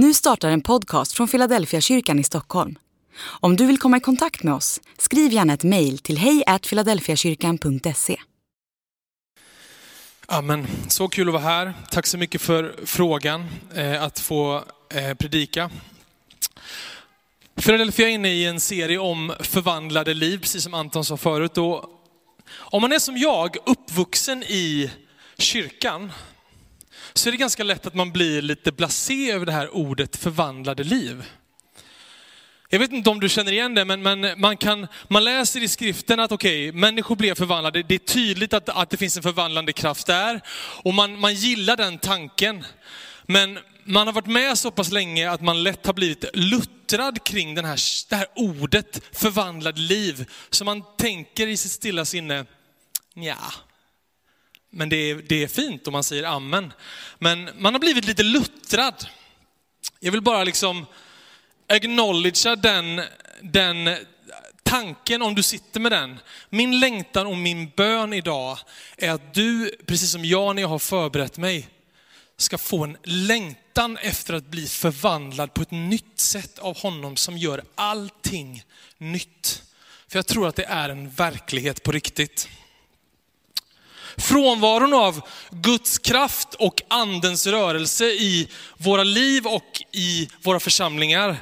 Nu startar en podcast från Philadelphia kyrkan i Stockholm. Om du vill komma i kontakt med oss, skriv gärna ett mejl till hejfiladelfiakyrkan.se. Amen. Så kul att vara här. Tack så mycket för frågan eh, att få eh, predika. Philadelphia är inne i en serie om förvandlade liv, precis som Anton sa förut. Och om man är som jag, uppvuxen i kyrkan, så är det ganska lätt att man blir lite blasé över det här ordet förvandlade liv. Jag vet inte om du känner igen det, men, men man, kan, man läser i skriften att okej, okay, människor blev förvandlade. Det är tydligt att, att det finns en förvandlande kraft där. Och man, man gillar den tanken. Men man har varit med så pass länge att man lätt har blivit luttrad kring den här, det här ordet förvandlad liv. Så man tänker i sitt stilla sinne, ja, men det är, det är fint om man säger amen. Men man har blivit lite luttrad. Jag vill bara liksom acknowledgea den, den tanken om du sitter med den. Min längtan och min bön idag är att du, precis som jag när jag har förberett mig, ska få en längtan efter att bli förvandlad på ett nytt sätt av honom som gör allting nytt. För jag tror att det är en verklighet på riktigt. Frånvaron av Guds kraft och andens rörelse i våra liv och i våra församlingar.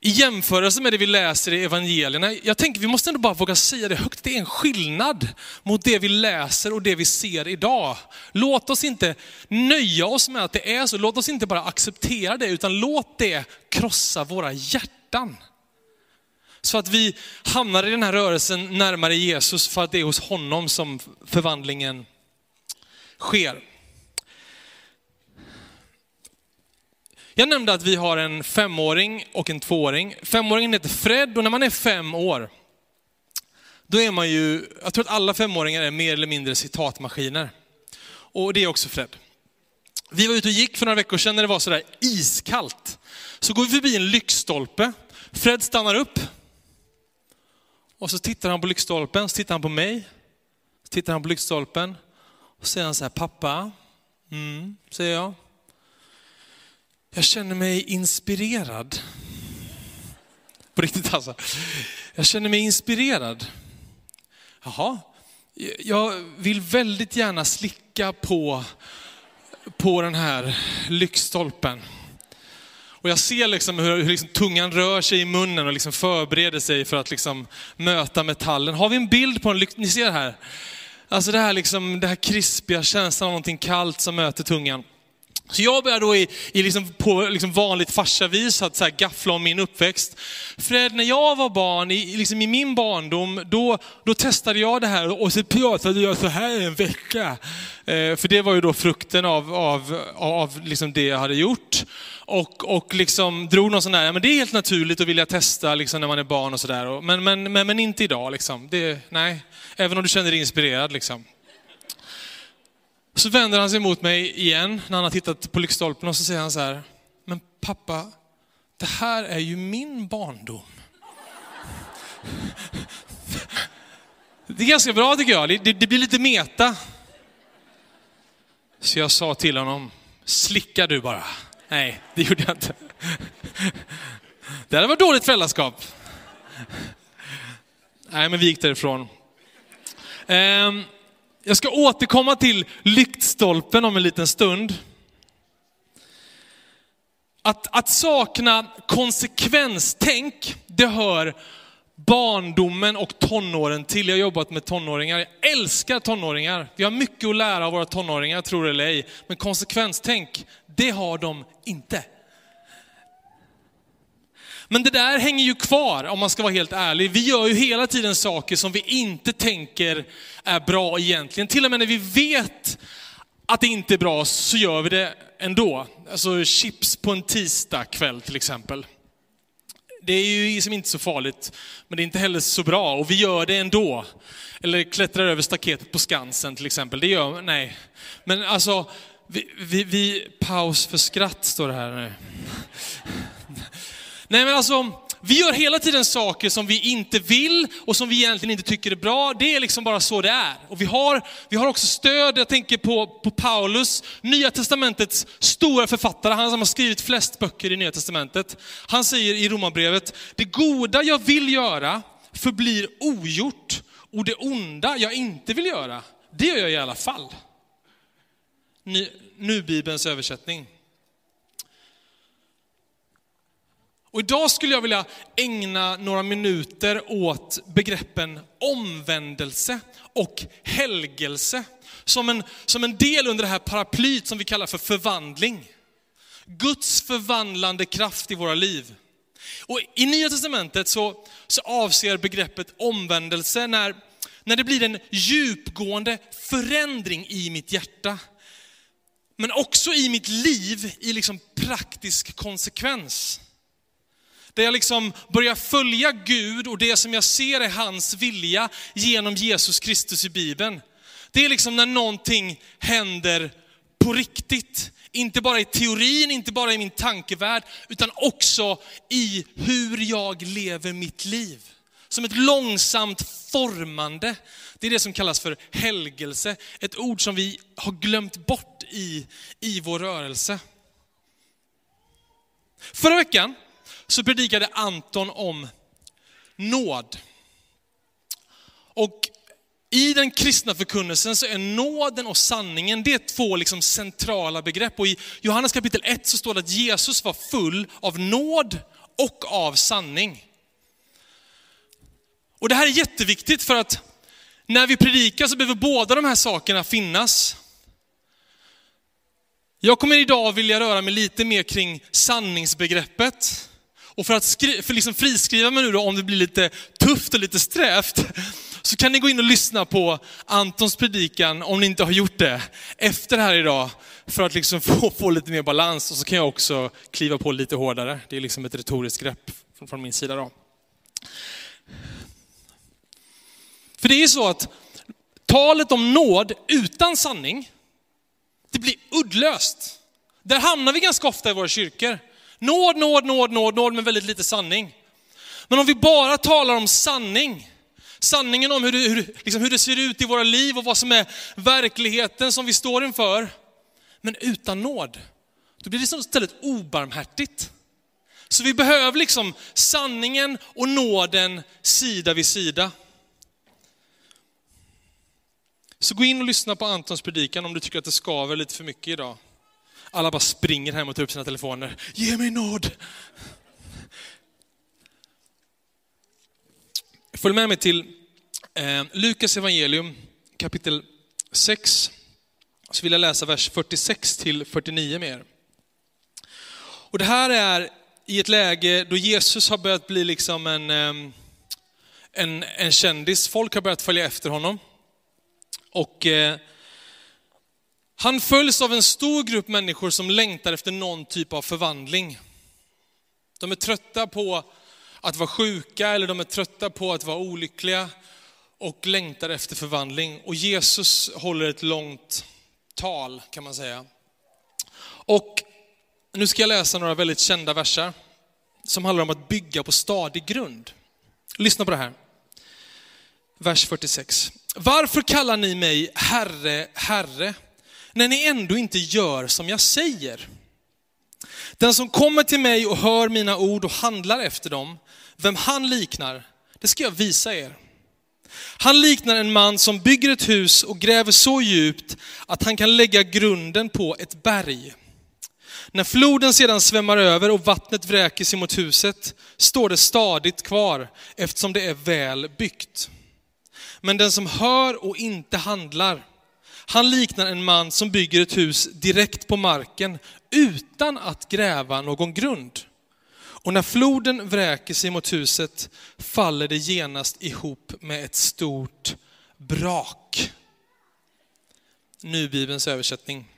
I jämförelse med det vi läser i evangelierna, jag tänker vi måste ändå bara våga säga det högt, det är en skillnad mot det vi läser och det vi ser idag. Låt oss inte nöja oss med att det är så, låt oss inte bara acceptera det, utan låt det krossa våra hjärtan. Så att vi hamnar i den här rörelsen närmare Jesus för att det är hos honom som förvandlingen sker. Jag nämnde att vi har en femåring och en tvååring. Femåringen heter Fred och när man är fem år, då är man ju, jag tror att alla femåringar är mer eller mindre citatmaskiner. Och det är också Fred. Vi var ute och gick för några veckor sedan när det var sådär iskallt. Så går vi förbi en lyktstolpe. Fred stannar upp och så tittar han på lyktstolpen, så tittar han på mig, så tittar han på lyktstolpen och så säger han så här, pappa, mm, säger jag. Jag känner mig inspirerad. På riktigt alltså. Jag känner mig inspirerad. Jaha, jag vill väldigt gärna slicka på, på den här lyktstolpen. Och jag ser liksom hur, hur liksom tungan rör sig i munnen och liksom förbereder sig för att liksom möta metallen. Har vi en bild på en lykt? Ni ser här. Alltså det här, liksom, det här krispiga känslan av någonting kallt som möter tungan. Så jag börjar då i, i liksom på liksom vanligt farsavis att så här gaffla om min uppväxt. Fred, när jag var barn, i, liksom i min barndom, då, då testade jag det här och så pratade jag så här en vecka. Eh, för det var ju då frukten av, av, av liksom det jag hade gjort. Och, och liksom drog någon sån där, men det är helt naturligt att vilja testa liksom när man är barn och sådär. Men, men, men, men inte idag liksom. Det, nej, även om du känner dig inspirerad liksom. Så vänder han sig mot mig igen när han har tittat på lyktstolpen och så säger han så här, men pappa, det här är ju min barndom. Det är ganska bra tycker jag, det, det blir lite meta. Så jag sa till honom, slicka du bara. Nej, det gjorde jag inte. Det hade varit dåligt föräldraskap. Nej, men vi gick därifrån. Um, jag ska återkomma till lyktstolpen om en liten stund. Att, att sakna konsekvenstänk, det hör barndomen och tonåren till. Jag har jobbat med tonåringar. Jag älskar tonåringar. Vi har mycket att lära av våra tonåringar, tror det eller ej. Men konsekvenstänk, det har de inte. Men det där hänger ju kvar om man ska vara helt ärlig. Vi gör ju hela tiden saker som vi inte tänker är bra egentligen. Till och med när vi vet att det inte är bra så gör vi det ändå. Alltså chips på en tisdag kväll till exempel. Det är ju liksom inte så farligt, men det är inte heller så bra och vi gör det ändå. Eller klättrar över staketet på Skansen till exempel. Det gör, nej. Men alltså, vi, vi, vi paus för skratt står det här nu. Nej men alltså, vi gör hela tiden saker som vi inte vill och som vi egentligen inte tycker är bra. Det är liksom bara så det är. Och vi har, vi har också stöd, jag tänker på, på Paulus, Nya Testamentets stora författare, han som har skrivit flest böcker i Nya Testamentet. Han säger i Romarbrevet, det goda jag vill göra förblir ogjort och det onda jag inte vill göra, det gör jag i alla fall. Nu, nu Bibelns översättning. Och idag skulle jag vilja ägna några minuter åt begreppen omvändelse och helgelse. Som en, som en del under det här paraplyt som vi kallar för förvandling. Guds förvandlande kraft i våra liv. Och I Nya Testamentet så, så avser begreppet omvändelse när, när det blir en djupgående förändring i mitt hjärta. Men också i mitt liv i liksom praktisk konsekvens. Där jag liksom börjar följa Gud och det som jag ser är hans vilja genom Jesus Kristus i Bibeln. Det är liksom när någonting händer på riktigt. Inte bara i teorin, inte bara i min tankevärld, utan också i hur jag lever mitt liv. Som ett långsamt formande. Det är det som kallas för helgelse. Ett ord som vi har glömt bort i, i vår rörelse. Förra veckan så predikade Anton om nåd. Och i den kristna förkunnelsen så är nåden och sanningen, det är två liksom centrala begrepp. Och i Johannes kapitel 1 så står det att Jesus var full av nåd och av sanning. Och det här är jätteviktigt för att när vi predikar så behöver båda de här sakerna finnas. Jag kommer idag vilja röra mig lite mer kring sanningsbegreppet. Och för att skri- för liksom friskriva mig nu då, om det blir lite tufft och lite strävt, så kan ni gå in och lyssna på Antons predikan, om ni inte har gjort det, efter det här idag, för att liksom få, få lite mer balans. Och så kan jag också kliva på lite hårdare. Det är liksom ett retoriskt grepp från, från min sida. Då. För det är ju så att talet om nåd utan sanning, det blir uddlöst. Där hamnar vi ganska ofta i våra kyrkor. Nåd, nåd, nåd, nåd, nåd, men väldigt lite sanning. Men om vi bara talar om sanning, sanningen om hur det, hur, liksom hur det ser ut i våra liv och vad som är verkligheten som vi står inför, men utan nåd, då blir det istället obarmhärtigt. Så vi behöver liksom sanningen och nåden sida vid sida. Så gå in och lyssna på Antons predikan om du tycker att det skaver lite för mycket idag. Alla bara springer hem och tar upp sina telefoner. Ge mig nåd! Följ med mig till eh, Lukas evangelium kapitel 6. Så vill jag läsa vers 46 till 49 med er. Och det här är i ett läge då Jesus har börjat bli liksom en, eh, en, en kändis. Folk har börjat följa efter honom. Och eh, han följs av en stor grupp människor som längtar efter någon typ av förvandling. De är trötta på att vara sjuka eller de är trötta på att vara olyckliga och längtar efter förvandling. Och Jesus håller ett långt tal kan man säga. Och nu ska jag läsa några väldigt kända verser som handlar om att bygga på stadig grund. Lyssna på det här. Vers 46. Varför kallar ni mig Herre, Herre, när ni ändå inte gör som jag säger? Den som kommer till mig och hör mina ord och handlar efter dem, vem han liknar, det ska jag visa er. Han liknar en man som bygger ett hus och gräver så djupt att han kan lägga grunden på ett berg. När floden sedan svämmar över och vattnet vräker sig mot huset står det stadigt kvar eftersom det är väl byggt. Men den som hör och inte handlar, han liknar en man som bygger ett hus direkt på marken utan att gräva någon grund. Och när floden vräker sig mot huset faller det genast ihop med ett stort brak. Nybibelns översättning.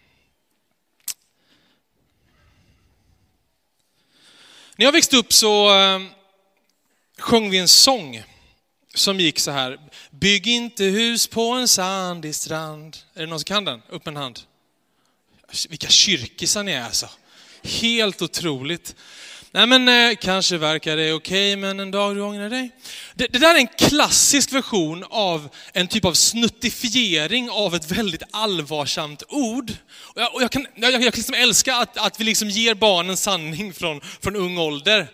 När jag växte upp så eh, sjöng vi en sång som gick så här. Bygg inte hus på en sandig strand. Är det någon som kan den? Upp en hand. Vilka kyrkisar ni är alltså. Helt otroligt. Nej men eh, kanske verkar det okej, men en dag du ångrar dig. Det, det, där är en klassisk version av en typ av snuttifiering av ett väldigt allvarsamt ord. Och jag, och jag kan, jag, jag kan liksom älska att, att vi liksom ger barnen sanning från, från ung ålder.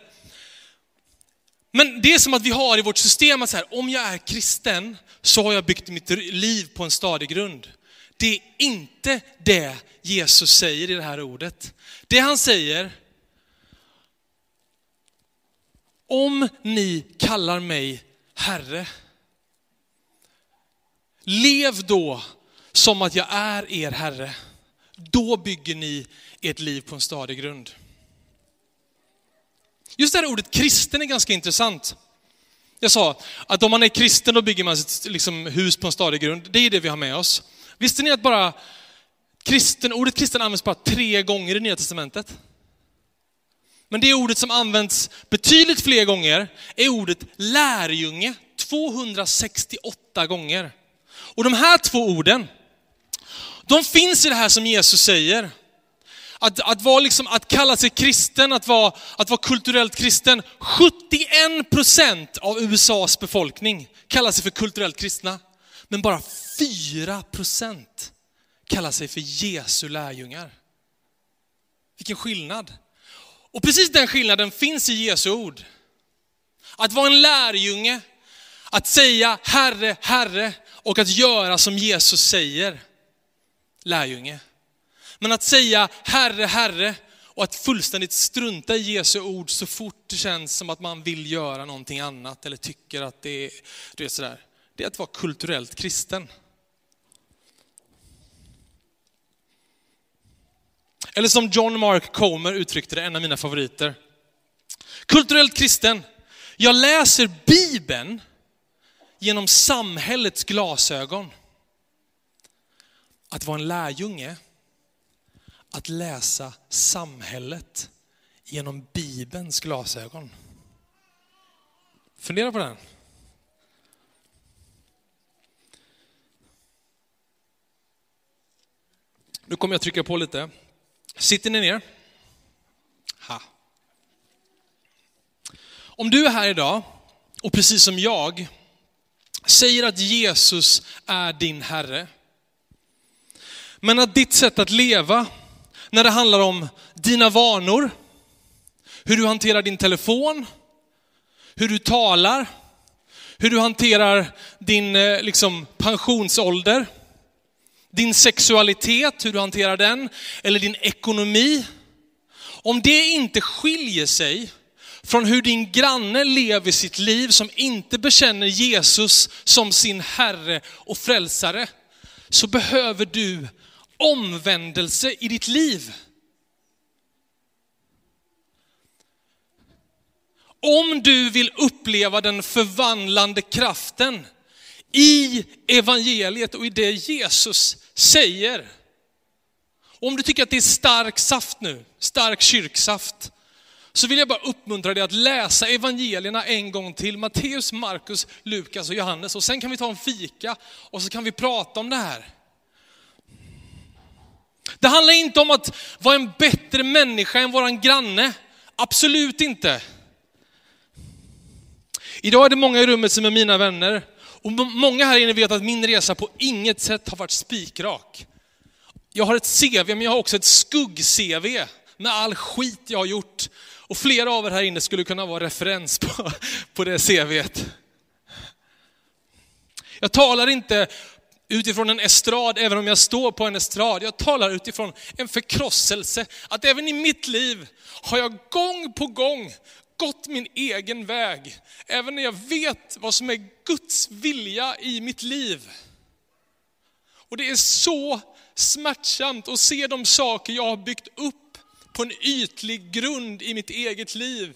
Men det är som att vi har i vårt system att så här, om jag är kristen så har jag byggt mitt liv på en stadig grund. Det är inte det Jesus säger i det här ordet. Det han säger, om ni kallar mig Herre, lev då som att jag är er Herre. Då bygger ni ert liv på en stadig grund. Just det här ordet kristen är ganska intressant. Jag sa att om man är kristen då bygger man sitt liksom, hus på en stadig grund. Det är det vi har med oss. Visste ni att bara kristen, ordet kristen används bara tre gånger i Nya Testamentet? Men det ordet som används betydligt fler gånger är ordet lärjunge, 268 gånger. Och de här två orden, de finns i det här som Jesus säger. Att, att, vara liksom, att kalla sig kristen, att vara, att vara kulturellt kristen. 71 procent av USAs befolkning kallar sig för kulturellt kristna. Men bara 4 procent kallar sig för Jesu lärjungar. Vilken skillnad. Och precis den skillnaden finns i Jesu ord. Att vara en lärjunge, att säga Herre, Herre och att göra som Jesus säger. Lärjunge. Men att säga Herre, Herre och att fullständigt strunta i Jesu ord så fort det känns som att man vill göra någonting annat eller tycker att det är, du vet sådär. Det är att vara kulturellt kristen. Eller som John Mark Comer uttryckte det, en av mina favoriter. Kulturellt kristen. Jag läser Bibeln genom samhällets glasögon. Att vara en lärjunge, att läsa samhället genom Bibelns glasögon. Fundera på den. Nu kommer jag trycka på lite. Sitter ni ner? Ha. Om du är här idag och precis som jag säger att Jesus är din Herre, men att ditt sätt att leva, när det handlar om dina vanor, hur du hanterar din telefon, hur du talar, hur du hanterar din eh, liksom, pensionsålder, din sexualitet, hur du hanterar den, eller din ekonomi. Om det inte skiljer sig från hur din granne lever sitt liv som inte bekänner Jesus som sin Herre och Frälsare, så behöver du omvändelse i ditt liv. Om du vill uppleva den förvandlande kraften i evangeliet och i det Jesus säger. Om du tycker att det är stark saft nu, stark kyrksaft, så vill jag bara uppmuntra dig att läsa evangelierna en gång till. Matteus, Markus, Lukas och Johannes. Och sen kan vi ta en fika och så kan vi prata om det här. Det handlar inte om att vara en bättre människa än våran granne. Absolut inte. Idag är det många i rummet som är mina vänner. Och många här inne vet att min resa på inget sätt har varit spikrak. Jag har ett CV, men jag har också ett skugg-CV med all skit jag har gjort. Och flera av er här inne skulle kunna vara referens på, på det CVet. Jag talar inte utifrån en estrad, även om jag står på en estrad. Jag talar utifrån en förkrosselse, att även i mitt liv har jag gång på gång gått min egen väg, även när jag vet vad som är Guds vilja i mitt liv. Och det är så smärtsamt att se de saker jag har byggt upp på en ytlig grund i mitt eget liv.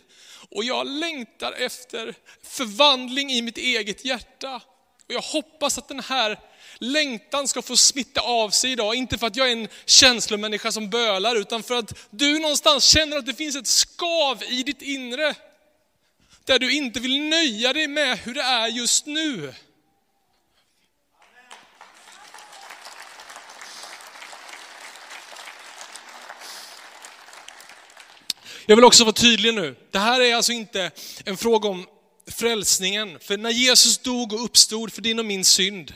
Och jag längtar efter förvandling i mitt eget hjärta. Och jag hoppas att den här längtan ska få smitta av sig idag. Inte för att jag är en känslomänniska som bölar, utan för att du någonstans känner att det finns ett skav i ditt inre. Där du inte vill nöja dig med hur det är just nu. Jag vill också vara tydlig nu. Det här är alltså inte en fråga om frälsningen. För när Jesus dog och uppstod för din och min synd,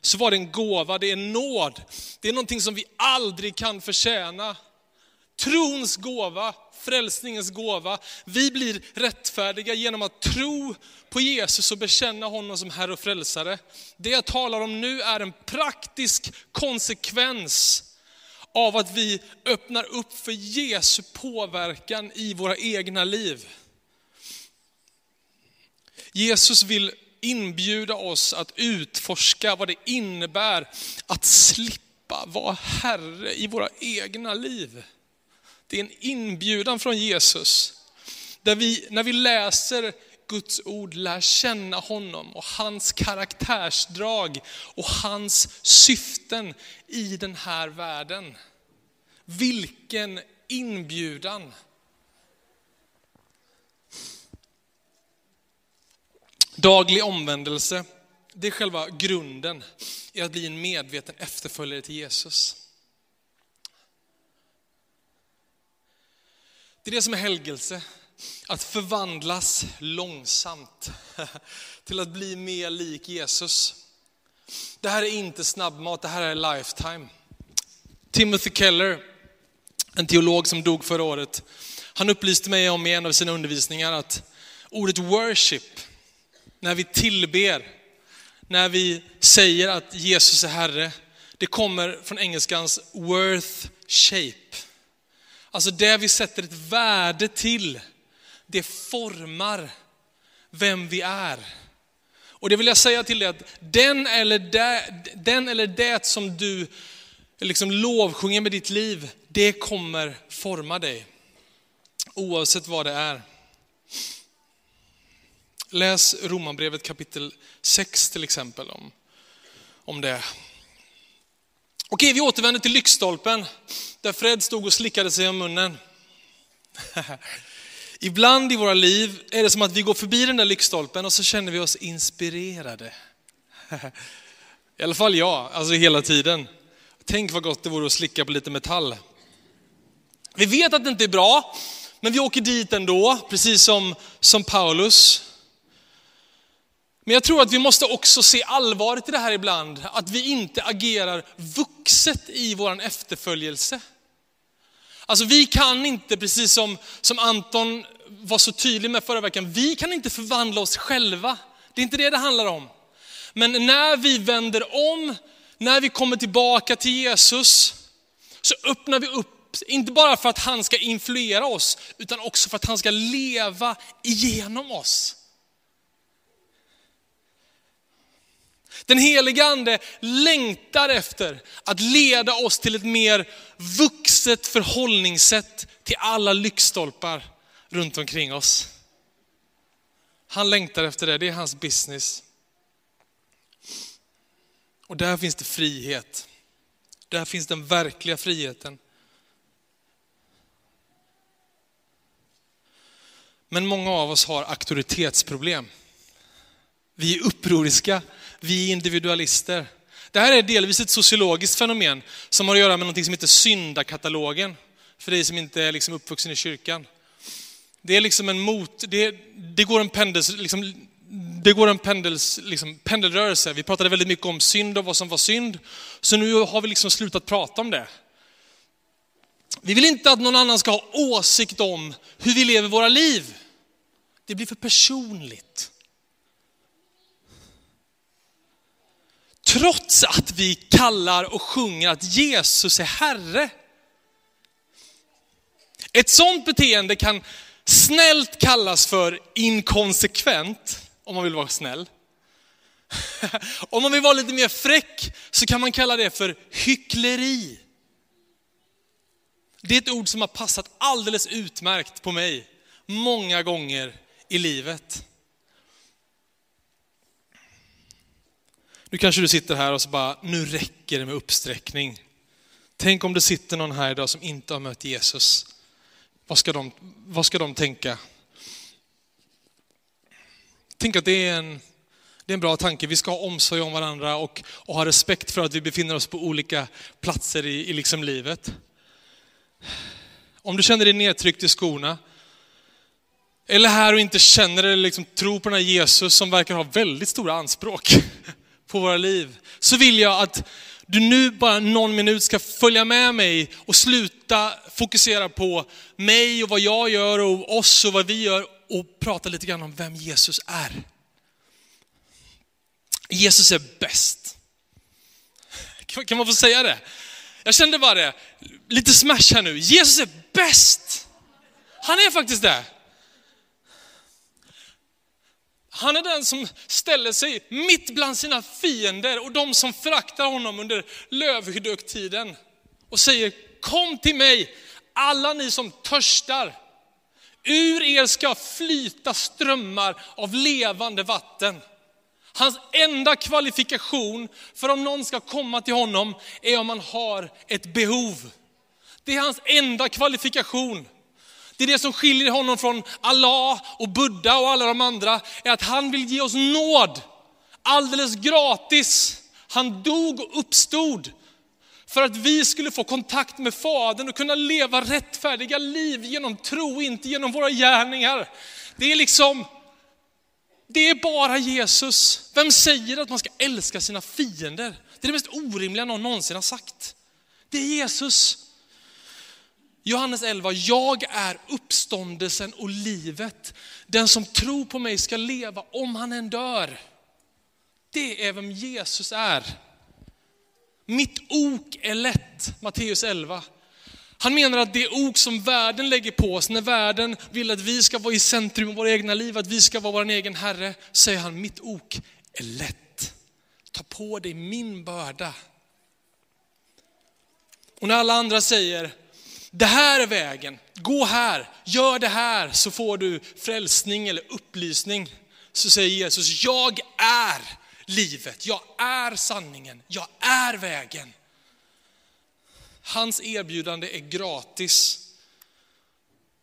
så var det en gåva, det är nåd. Det är någonting som vi aldrig kan förtjäna. Trons gåva, frälsningens gåva. Vi blir rättfärdiga genom att tro på Jesus och bekänna honom som Herre och Frälsare. Det jag talar om nu är en praktisk konsekvens av att vi öppnar upp för Jesu påverkan i våra egna liv. Jesus vill inbjuda oss att utforska vad det innebär att slippa vara herre i våra egna liv. Det är en inbjudan från Jesus. Där vi, när vi läser Guds ord, lär känna honom och hans karaktärsdrag och hans syften i den här världen. Vilken inbjudan! Daglig omvändelse, det är själva grunden i att bli en medveten efterföljare till Jesus. Det är det som är helgelse, att förvandlas långsamt till att bli mer lik Jesus. Det här är inte snabbmat, det här är lifetime. Timothy Keller, en teolog som dog förra året, han upplyste mig om i en av sina undervisningar att ordet worship, när vi tillber, när vi säger att Jesus är Herre, det kommer från engelskans worth shape. Alltså det vi sätter ett värde till, det formar vem vi är. Och det vill jag säga till dig att den eller det, den eller det som du liksom lovsjunger med ditt liv, det kommer forma dig. Oavsett vad det är. Läs Romarbrevet kapitel 6 till exempel om, om det. Okej, vi återvänder till lyktstolpen där Fred stod och slickade sig om munnen. Ibland i våra liv är det som att vi går förbi den där lyktstolpen och så känner vi oss inspirerade. I alla fall jag, alltså hela tiden. Tänk vad gott det vore att slicka på lite metall. Vi vet att det inte är bra, men vi åker dit ändå, precis som, som Paulus. Men jag tror att vi måste också se allvaret i det här ibland, att vi inte agerar vuxet i vår efterföljelse. Alltså vi kan inte, precis som, som Anton var så tydlig med förra veckan, vi kan inte förvandla oss själva. Det är inte det det handlar om. Men när vi vänder om, när vi kommer tillbaka till Jesus, så öppnar vi upp, inte bara för att han ska influera oss, utan också för att han ska leva igenom oss. Den heliga ande längtar efter att leda oss till ett mer vuxet förhållningssätt till alla lyktstolpar runt omkring oss. Han längtar efter det, det är hans business. Och där finns det frihet. Där finns den verkliga friheten. Men många av oss har auktoritetsproblem. Vi är upproriska, vi är individualister. Det här är delvis ett sociologiskt fenomen som har att göra med något som heter syndakatalogen. För dig som inte är liksom uppvuxen i kyrkan. Det är liksom en mot, det, det går en pendels, liksom, det går en pendels, liksom, pendelrörelse. Vi pratade väldigt mycket om synd och vad som var synd. Så nu har vi liksom slutat prata om det. Vi vill inte att någon annan ska ha åsikt om hur vi lever våra liv. Det blir för personligt. Trots att vi kallar och sjunger att Jesus är Herre. Ett sånt beteende kan snällt kallas för inkonsekvent, om man vill vara snäll. om man vill vara lite mer fräck så kan man kalla det för hyckleri. Det är ett ord som har passat alldeles utmärkt på mig många gånger i livet. Nu kanske du sitter här och så bara, nu räcker det med uppsträckning. Tänk om det sitter någon här idag som inte har mött Jesus. Vad ska de, vad ska de tänka? Tänk att det är, en, det är en bra tanke. Vi ska ha omsorg om varandra och, och ha respekt för att vi befinner oss på olika platser i, i liksom livet. om du känner dig nedtryckt i skorna, eller här och inte känner eller liksom tror på den här Jesus som verkar ha väldigt stora anspråk på våra liv, så vill jag att du nu bara någon minut ska följa med mig och sluta fokusera på mig och vad jag gör och oss och vad vi gör och prata lite grann om vem Jesus är. Jesus är bäst. Kan man få säga det? Jag kände bara det, lite smash här nu. Jesus är bäst. Han är faktiskt det. Han är den som ställer sig mitt bland sina fiender och de som föraktar honom under lövhyddoktiden och säger kom till mig alla ni som törstar. Ur er ska flyta strömmar av levande vatten. Hans enda kvalifikation för om någon ska komma till honom är om man har ett behov. Det är hans enda kvalifikation. Det är det som skiljer honom från Allah och Buddha och alla de andra, är att han vill ge oss nåd. Alldeles gratis. Han dog och uppstod för att vi skulle få kontakt med Fadern och kunna leva rättfärdiga liv genom tro, inte genom våra gärningar. Det är liksom, det är bara Jesus. Vem säger att man ska älska sina fiender? Det är det mest orimliga någon någonsin har sagt. Det är Jesus. Johannes 11, jag är uppståndelsen och livet. Den som tror på mig ska leva om han än dör. Det är vem Jesus är. Mitt ok är lätt, Matteus 11. Han menar att det ok som världen lägger på oss, när världen vill att vi ska vara i centrum av våra egna liv, att vi ska vara vår egen herre, säger han, mitt ok är lätt. Ta på dig min börda. Och när alla andra säger, det här är vägen, gå här, gör det här så får du frälsning eller upplysning. Så säger Jesus, jag är livet, jag är sanningen, jag är vägen. Hans erbjudande är gratis.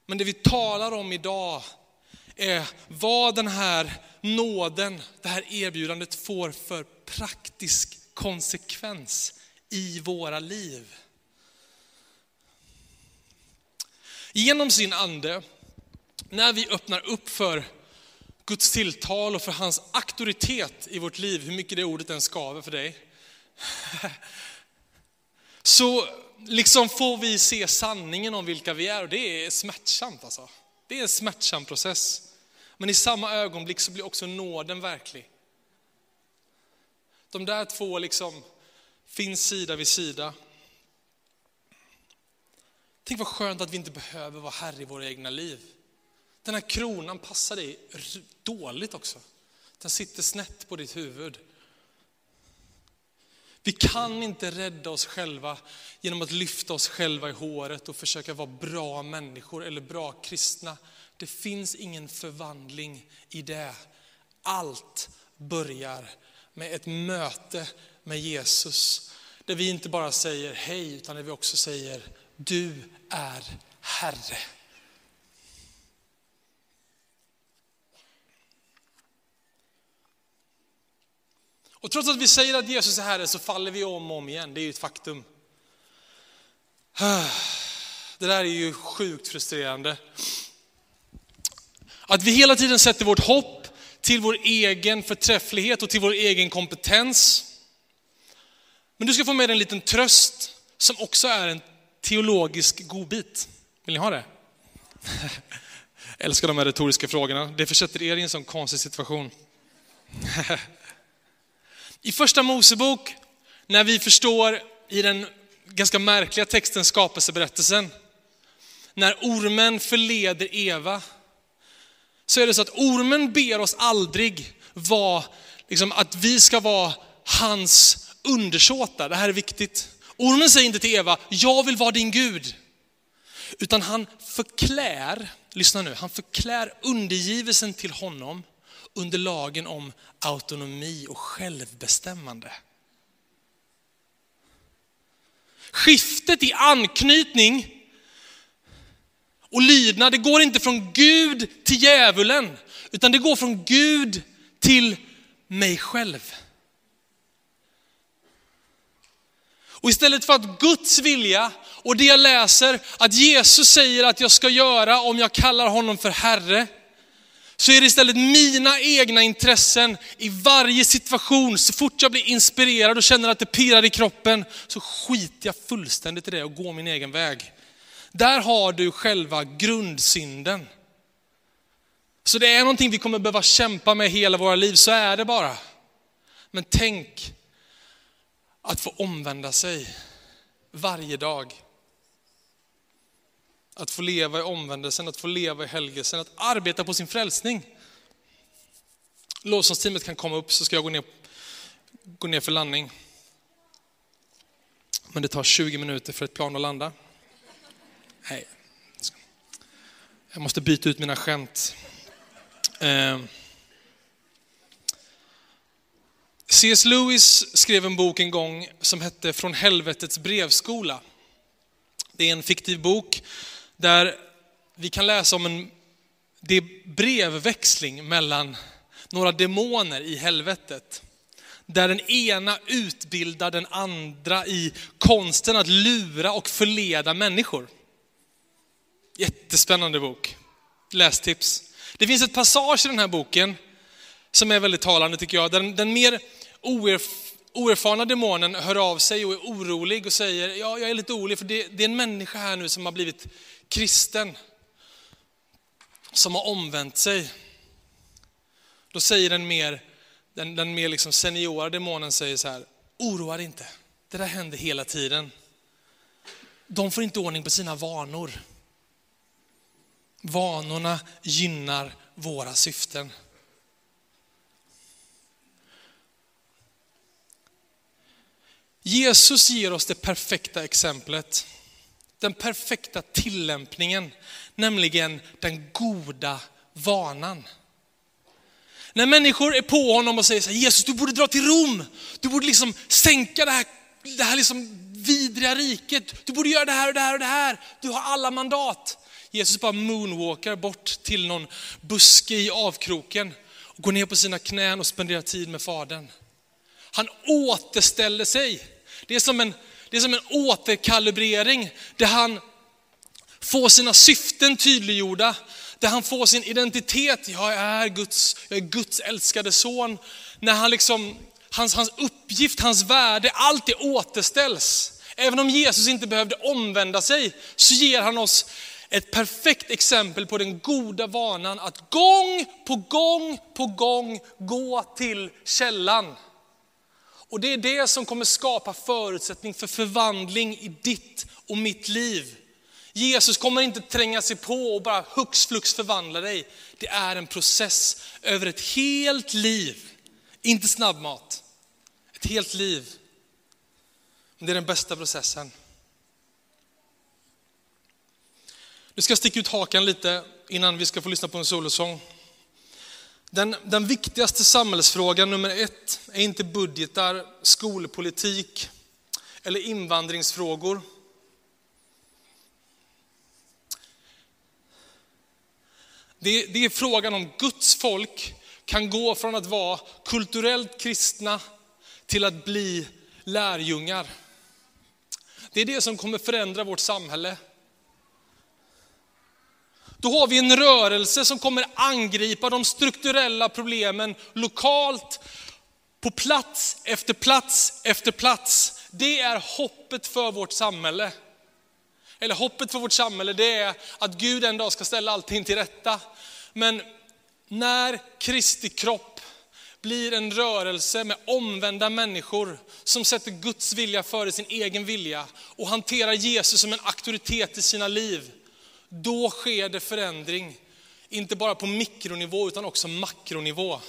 Men det vi talar om idag är vad den här nåden, det här erbjudandet får för praktisk konsekvens i våra liv. Genom sin ande, när vi öppnar upp för Guds tilltal och för hans auktoritet i vårt liv, hur mycket det ordet än skaver för dig, så liksom får vi se sanningen om vilka vi är och det är smärtsamt alltså. Det är en smärtsam process. Men i samma ögonblick så blir också nåden verklig. De där två liksom finns sida vid sida. Tänk vad skönt att vi inte behöver vara herre i våra egna liv. Den här kronan passar dig dåligt också. Den sitter snett på ditt huvud. Vi kan inte rädda oss själva genom att lyfta oss själva i håret och försöka vara bra människor eller bra kristna. Det finns ingen förvandling i det. Allt börjar med ett möte med Jesus. Där vi inte bara säger hej, utan där vi också säger du är Herre. Och trots att vi säger att Jesus är Herre så faller vi om och om igen, det är ju ett faktum. Det där är ju sjukt frustrerande. Att vi hela tiden sätter vårt hopp till vår egen förträfflighet och till vår egen kompetens. Men du ska få med dig en liten tröst som också är en teologisk godbit. Vill ni ha det? Jag älskar de här retoriska frågorna. Det försätter er i en sån konstig situation. I första Mosebok, när vi förstår i den ganska märkliga texten skapelseberättelsen, när ormen förleder Eva, så är det så att ormen ber oss aldrig vara, liksom, att vi ska vara hans undersåtar. Det här är viktigt. Ormen säger inte till Eva, jag vill vara din Gud. Utan han förklär, lyssna nu, han förklär undergivelsen till honom under lagen om autonomi och självbestämmande. Skiftet i anknytning och lydnad, det går inte från Gud till djävulen, utan det går från Gud till mig själv. Och istället för att Guds vilja och det jag läser, att Jesus säger att jag ska göra om jag kallar honom för Herre, så är det istället mina egna intressen i varje situation. Så fort jag blir inspirerad och känner att det pirrar i kroppen, så skiter jag fullständigt i det och går min egen väg. Där har du själva grundsynden. Så det är någonting vi kommer behöva kämpa med hela våra liv, så är det bara. Men tänk att få omvända sig varje dag. Att få leva i omvändelsen, att få leva i helgelsen, att arbeta på sin frälsning. Lovsångsteamet kan komma upp så ska jag gå ner, gå ner för landning. Men det tar 20 minuter för ett plan att landa. Nej. Jag måste byta ut mina skämt. Eh. C.S. Lewis skrev en bok en gång som hette Från helvetets brevskola. Det är en fiktiv bok där vi kan läsa om en det är brevväxling mellan några demoner i helvetet. Där den ena utbildar den andra i konsten att lura och förleda människor. Jättespännande bok. Lästips. Det finns ett passage i den här boken som är väldigt talande tycker jag. Den, den mer oerf oerfarna demonen hör av sig och är orolig och säger, ja jag är lite orolig för det, det är en människa här nu som har blivit kristen. Som har omvänt sig. Då säger den mer, den, den mer liksom seniora demonen säger så här, oroa dig inte, det där händer hela tiden. De får inte ordning på sina vanor. Vanorna gynnar våra syften. Jesus ger oss det perfekta exemplet, den perfekta tillämpningen, nämligen den goda vanan. När människor är på honom och säger så här, Jesus du borde dra till Rom, du borde liksom sänka det här, det här liksom vidriga riket, du borde göra det här och det här och det här, du har alla mandat. Jesus bara moonwalkar bort till någon buske i avkroken och går ner på sina knän och spenderar tid med Fadern. Han återställer sig. Det är som en, det är som en återkalibrering där han får sina syften tydliggjorda, där han får sin identitet. Jag är Guds, jag är Guds älskade son. När han liksom, hans, hans uppgift, hans värde, allt det återställs. Även om Jesus inte behövde omvända sig så ger han oss ett perfekt exempel på den goda vanan att gång på gång på gång gå till källan. Och det är det som kommer skapa förutsättning för förvandling i ditt och mitt liv. Jesus kommer inte tränga sig på och bara hux flux förvandla dig. Det är en process över ett helt liv. Inte snabbmat. Ett helt liv. Men det är den bästa processen. Nu ska jag sticka ut hakan lite innan vi ska få lyssna på en solosång. Den, den viktigaste samhällsfrågan nummer ett är inte budgetar, skolpolitik eller invandringsfrågor. Det, det är frågan om Guds folk kan gå från att vara kulturellt kristna till att bli lärjungar. Det är det som kommer förändra vårt samhälle. Då har vi en rörelse som kommer angripa de strukturella problemen lokalt, på plats efter plats efter plats. Det är hoppet för vårt samhälle. Eller hoppet för vårt samhälle det är att Gud en dag ska ställa allting till rätta. Men när Kristi kropp blir en rörelse med omvända människor som sätter Guds vilja före sin egen vilja och hanterar Jesus som en auktoritet i sina liv då sker det förändring, inte bara på mikronivå utan också makronivå.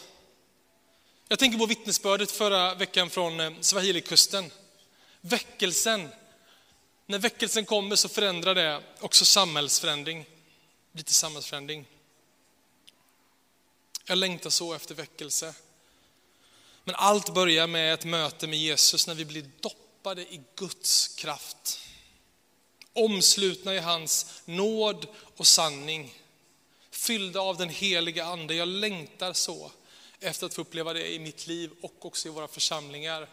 Jag tänker på vittnesbördet förra veckan från eh, Swahilikusten. Väckelsen. När väckelsen kommer så förändrar det också samhällsförändring. Lite samhällsförändring. Jag längtar så efter väckelse. Men allt börjar med ett möte med Jesus när vi blir doppade i Guds kraft omslutna i hans nåd och sanning. Fyllda av den heliga ande. Jag längtar så efter att få uppleva det i mitt liv och också i våra församlingar.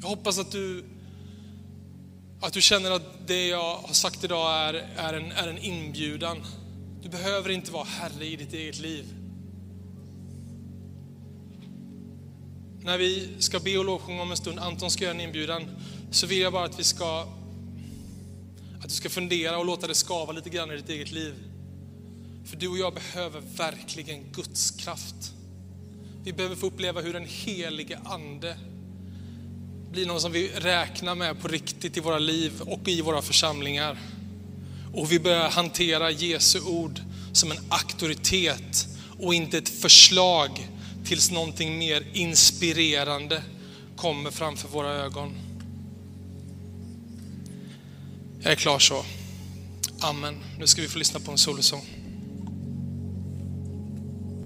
Jag hoppas att du, att du känner att det jag har sagt idag är, är, en, är en inbjudan. Du behöver inte vara herre i ditt eget liv. När vi ska be och lovsjunga om en stund, Anton ska göra en inbjudan, så vill jag bara att vi ska att du ska fundera och låta det skava lite grann i ditt eget liv. För du och jag behöver verkligen Guds kraft. Vi behöver få uppleva hur den helige ande blir någon som vi räknar med på riktigt i våra liv och i våra församlingar. Och vi börjar hantera Jesu ord som en auktoritet och inte ett förslag tills någonting mer inspirerande kommer framför våra ögon. Jag är klar så. Amen. Nu ska vi få lyssna på en solosång.